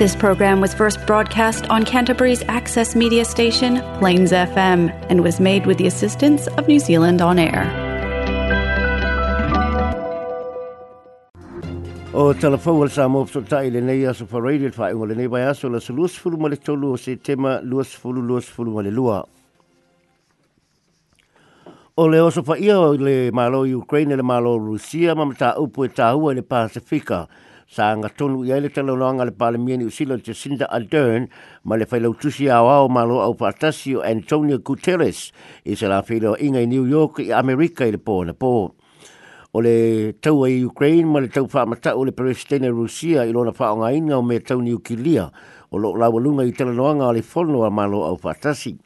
This program was first broadcast on Canterbury's access media station, Plains FM, and was made with the assistance of New Zealand On Air. O telefon sa mo so ta ile nei aso fa radio fa ngole nei bai aso la sulus fulu male tolu o se tema lus fulu lus fulu male lua. O le oso fa ia le malo Ukraine le malo Rusia ma ta upu ta hua le Pasifika. sa nga tonu ia le tala noanga le pale mieni usilo te Cinda Aldern ma le whailau tusi a wao ma lo au patasio Antonio Guterres i se la whailau inga i New York i Amerika i le po na po. O le tau a Ukraine ma le tau whaamata o le Palestine Rusia i lona whaonga inga o me tau ni ukilia o lo lawalunga i tala noanga le whono a ma lo au patasio.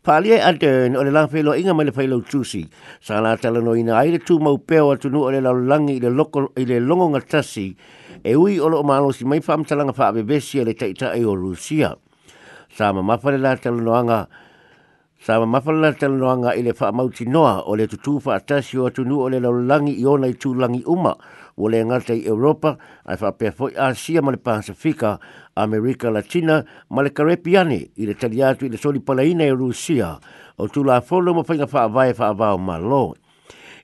Pāli e adern o le la whelo inga mai le whelo tūsi. Sā la tala no ina aire tū mau peo atu nu o le lau langi i le, loko, i le longo ngatasi. E ui o lo o malo si mai whamtalanga wha awe besi le taita e o Rusia. Sā ma mawhare la tala noanga Sa ma mafala tala noanga i le wha mauti noa o le tutu wha atasio atu nu o le lau langi i ona i tū langi uma o le ngata i Europa, ai wha pia fwoi Asia ma le Pasifika, Amerika Latina, ma le Karepiane, i le taliatu i le soli palaina i e Rusia, o tu la fono mo whainga wha vai wha avao ma lo.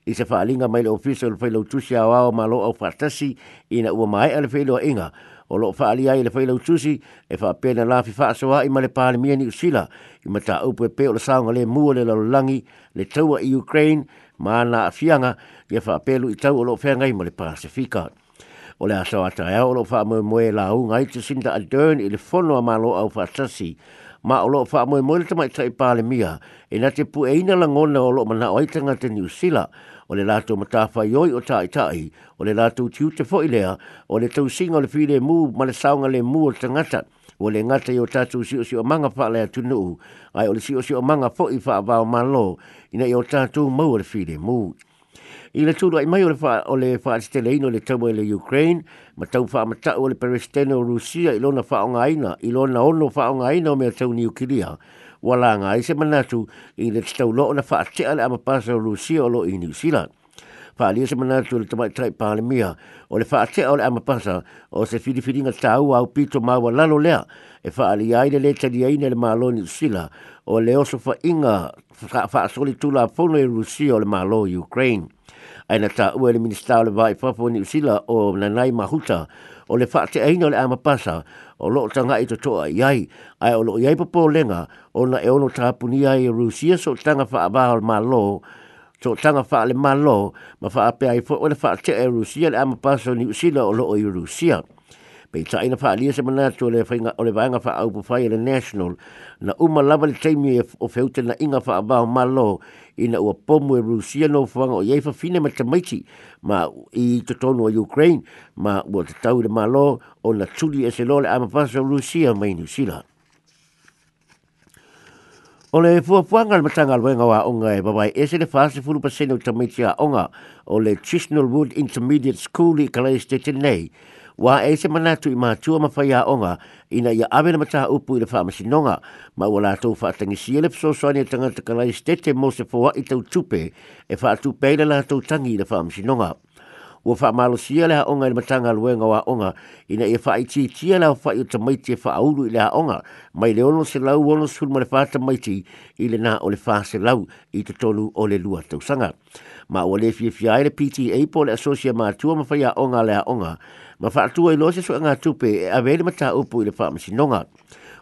I se wha alinga mai le ofisa o le whailau tusia o ao ma lo au fatasi, i na ua mai ale whailua inga, o lo fa ali ai le fa tusi e faa pena la fi fa soa i male pa le mieni usila i mata o pe pe o le sanga le mu le langi le taua i ukraine ma na afianga ia faa pelu i tau o lo fenga ngai male pa se fika o le asa wa tra o lo fa mo mo e la u ngai tsinda adern i le fono a malo au fa sasi ma o lo fa mo mo le tama tai pa le mia e na te pu e ina la ngona o lo mana o itanga te New Zealand o le lato mata fa yoi o tai tai o le lato tiu te fo ilea o le tau singa le fide mu ma le saunga le mu o tangata o le ngata yo tatu si o si o manga fa le atu nuu ai o le si o si o manga fo i fa vao malo ina yo tatu mau le fide mu i le tūlua i mai o le wha o le wha te le ino le tau le Ukraine, ma tau wha amata o le Palestine o Rusia i lona wha o ngā ina, i lona ono wha o ngā ina o mea tau ni ukiria, wala ngā i se manatu i le tau lo o le wha te ale amapasa o Rusia o lo i New Zealand. Wha alia se manatu le tamai trai pāle mia, o le wha te ale amapasa o se whiriwhiringa tau au pito māua lalo lea, e wha alia i le le tari aine le mālo New Zealand, o le osofa inga wha asoli tula fono i Rusia o le mālo Ukraine aina ta ua le minista o le vai papo ni usila o nanai mahuta o le fate aina o le amapasa o lo tanga i totoa i ai ai o lo i ai papo lenga o na e ono tapunia i e rusia so tanga fa abaha o le malo so tanga fa le malo ma fa ape ai fo o le fate e rusia le amapasa ni usila o lo i rusia pe sa ina fa alia se mana to le fa inga ole vanga fa au pa le national na uma lava le taimi e o feute na inga fa ba malo ina o pomu e rusia no fa o yefa fine ma tamaiti ma i to tonu o ukraine ma o te tau le malo o na tuli e se lole ama pa so rusia mai ni sila O le fuafuanga le matanga luenga wa onga e babai e se le fase fulu pasene o tamaiti a onga o le Chisnell Wood Intermediate School i Kalei tenei wa e se manatu i mātua ma whaia onga ina ia awe na mataha upu i le whaamasinonga ma ua la tau whaatangi si e le pso soani e tangata stete mo se fowa i tau tupe e whaatupe i le la tau tangi i le whaamasinonga. Ua wha malo sia leha onga ili matanga luenga wa onga, ina ia wha e i ti tia leha wha i ta maiti e wha auru ili ha onga, mai le ono se lau ono sul ma le wha ta maiti i le nā o le wha se lau i te tolu o le lua tausanga. Ma ua le fia fia PTA po le asosia mātua ma wha onga leha onga, ma fa tu ilo se so nga tu pe e a vele ma ta upu ile nonga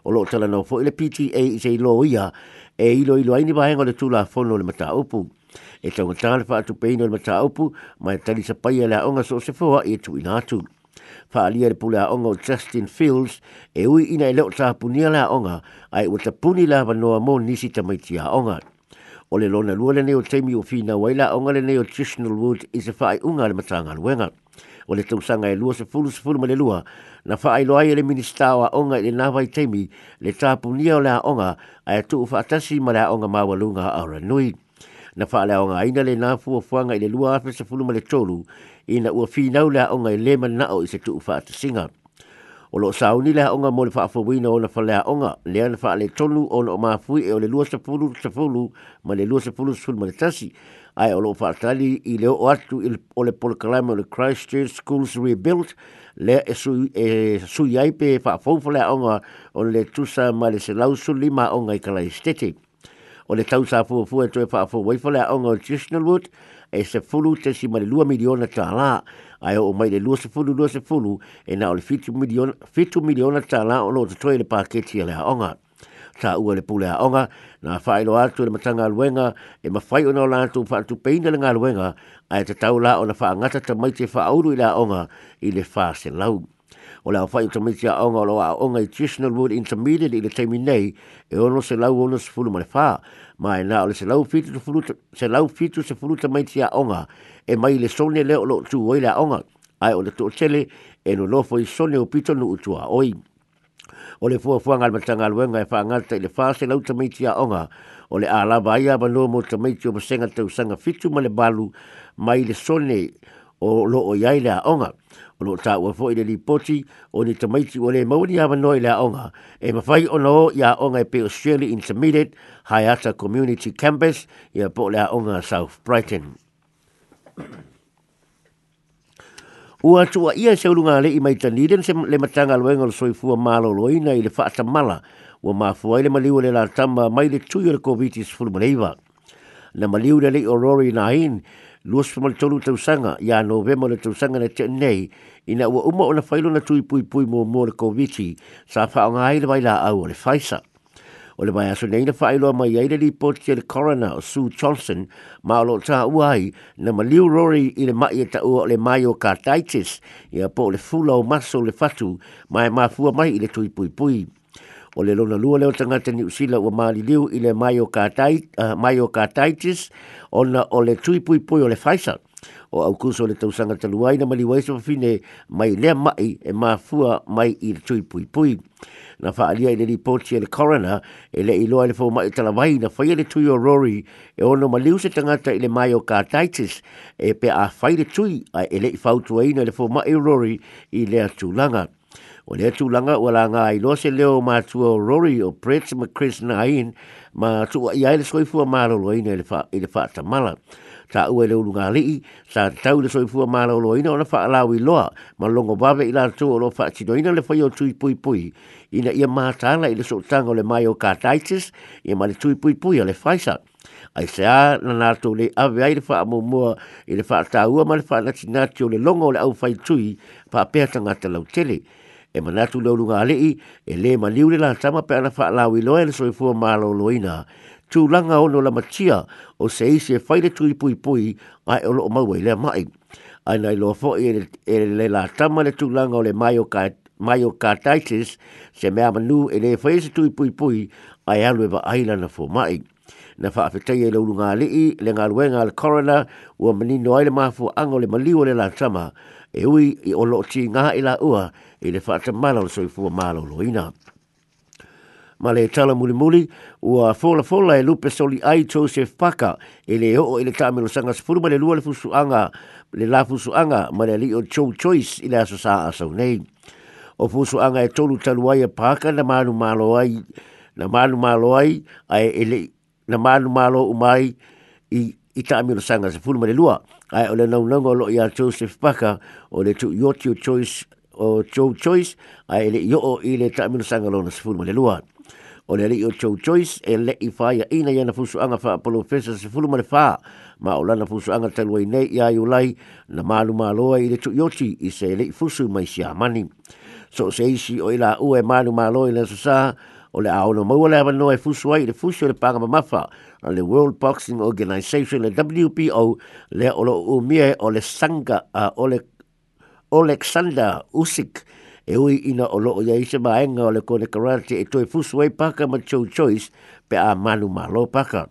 o lo tala no fo ile pta se lo ia e ilo ilo ai ni ba le tu la fo no le ma ta upu e tau ta le fa tu pe ino le ma ta upu ma ta li sa pa ia la onga so se fo e tu na tu fa ali ile pula onga justin fields e ui ina ile e o ta punia la onga ai o ta puni la ba no mo ni si ta mai onga o le lona lua lenei o taimi ua finaua ai laʻoga lenei o traditional wood i se faaiʻuga unga le matanga aluega o le tausaga e lua sefulu fulu ma le lua na faailoa ai e le minista o aʻoga i le navai taimi le tapunia o le aʻoga ae tuu faatasi ma le aʻoga maualuga a aoranui na faaleaʻoga aina lenā fuafuaga i le lua afe sefulu ma le tolu ina ua finau le aʻoga e lē manaʻo i se tuu faatasiga o lo sa uni la onga mo le fa fa wina ona fa la onga le ana fa le tonu ona o ma fu e o le lua se fulu se fulu ma le lua se fulu se fulu ma le tasi ai o lo fa tali i le o atu il o le pol kalama le Christchurch schools rebuilt le e su e su yai pe fa fa fa la onga o le tusa ma le se lau su lima onga i kala estete o le tau sa fu fu e tue fa fa wai fa la onga o Chishnalwood e se fulu tesi ma le lua miliona ta la ai o mai le lua se fulu lua se fulu e na o le fitu miliona fitu miliona ta la o lo te toi le paketi le onga sa ua le pule onga na fai lo atu le matanga luenga e ma fai ona la atu fa tu peina le nga luenga ai te tau la o na fa ngata te mai te fa auru i la onga i le fa se lau o le awhai ta miti a onga o a onga wood intermediate le teimi nei e ono se lau ono se fulu mare Ma e nā o le se lau fitu se fulu ta miti a onga e mai le sone le o tu oi le a onga ai o le tu o e no lofo foi sone o pito nu utu oi. O le fua fua ngal matanga aluenga e whaangata i le fāse lau ta miti a onga o le ālava ia ma nō mō ta miti o masenga tausanga fitu ma le balu mai le sone o lo o yai la onga o lo ta wa fo i le poti o ni tamaiti maiti o le mauri ama noi la onga e mawhai o no ia onga e pe Australia Intermediate Hayata Community Campus ia po le onga South Brighton Ua tua ia e se ulunga le i mai taniden se le matanga luengal soifua malo loina i le fata mala wa mafuai le maliwa le la tamba mai le tuyo le COVID-19 na maliwa le le o Rory Nain luas pa mali tolu tausanga ya novemo le tausanga na tia nei ina ua uma o na failo na tui pui pui mo mo le koviti sa fa o ngai le waila au o le faisa. O le mai aso nei na failo mai ai le report ke le coroner o Sue Johnson ma o lo ta uai na ma liu rori i le mai e ta o le myocarditis ia po le fula o maso le fatu mai ma fua mai i le tui pui pui o le lona lua leo tangata ni usila ua maliliu i le uh, myocarditis uh, ona o le tui pui pui o le faisa o au kuso le tausanga taluai na maliwai so fine mai lea mai e mafua mai i le tui pui pui. Na faa i le ripoti e le corona e le iloa le fau mai tala vai na faya e le tui o Rory e ono maliu se tangata i le myocarditis e pe a faya tui a ele i fautua ina le fau mai o Rory i le tūlanga. O le atu langa o la nga i lose leo ma tua Rory o Brett McChris na hain ma tua i aile soifua ma lo lo ina i le fata mala. Ta ue le ulunga lii, sa tau le soifua ma lo lo ina o na fa alau i loa ma longo bave i la tua o lo fa chino ina le fai o tui pui pui. Ina ia ma tala i le so tango le mai o kataitis i ma le tui pui pui o le faisa. Ai se a na nato le ave le fa amu mua i le fa tau ma le fa natinati o le longo le au fai tui fa pehatanga te lau tele e manatu leo lunga alei e le maliu le la tama pe ana faa lawi loa ele soe fua maa loina. Tu langa ono la matia o se isi e faile tui pui pui ai olo o maua i e lea mai. Ai nai loa foi e, e le la tama le tu langa o le myocarditis se mea manu e le fai tui pui pui ai alu e aila na fua mai. Na faa fetei e leo lunga alei le ngā luenga le corona ua manino aile maa fua ango le maliu le la tama e ui i o lo ti ngā i la ua i le whaata mala o soi fua mala o loina. Ma le e tala muli muli, ua fola fola e lupe soli ai tau se whaka e le o i le tāme sanga sifuru ma le lua le fusu anga, le la fusu anga ma le li o chou choice i le aso sa asau nei. O fusu anga e tolu taluai ai e pāka na manu malo ai, na manu malo ai, ai e le, na manu malo umai i i ta amiro sanga se fulu marilua. Ai o le nau nanga o lo i a Joseph Baka o le tu iotio choice o Joe Choice ai le i o i le ta amiro sanga lo na se fulu marilua. O le le i o Joe Choice e le i whaia ina i ana fusu anga wha apolo fesa se fulu marilua. Ma o lana fusu anga talua i nei i a iulai na malu maloa i le tu ioti i se le i fusu mai si a mani. So se isi o i la ue malu maloa i le susaha o le aona mau le ama no e fusu ai le fusu le panga mamafa a le World Boxing Organization le WPO le o lo umie o le sanga a e o le Alexander Usyk e ui ina o loo ia ise maenga o le kone karate e toi fusu ai paka ma Joe Choice pe a manu malo paka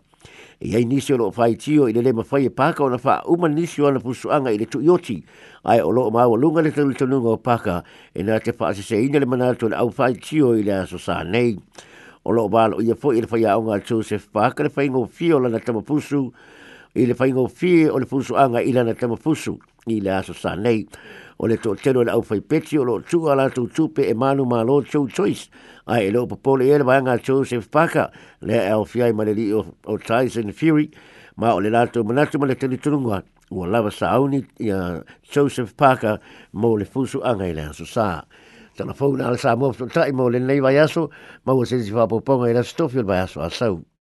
e ai nisi o lo fai tio i le lema fai e paka o na fa uma nisi o ana pusuanga i le tu ioti ai o lo o mawa lunga le tanu tanunga o paka e nga te fa asese ina le manato le au fai tio i le aso sa nei o lo o balo ia fo i le fai aunga tu se paka le fai ngofi o lana tamapusu i le fai ngofi o le pusuanga i lana tamapusu i le aso sa nei o le toʻatelu o fai aufaipeti o loo tua a latou tupe e malu malo tou choice Ai, e loo popole ia e le vaega a joseph paka le e aofia ai ma le lii o tyson fury ma o le latou manatu ma le talitulugua ua lava sauni ia joseph paka mo le fusuaga i le aso sā talafouna a le sa moa fetoʻatai mo lenei vai aso ma ua selisi faapoopoga i le aso tofi o le vai aso asau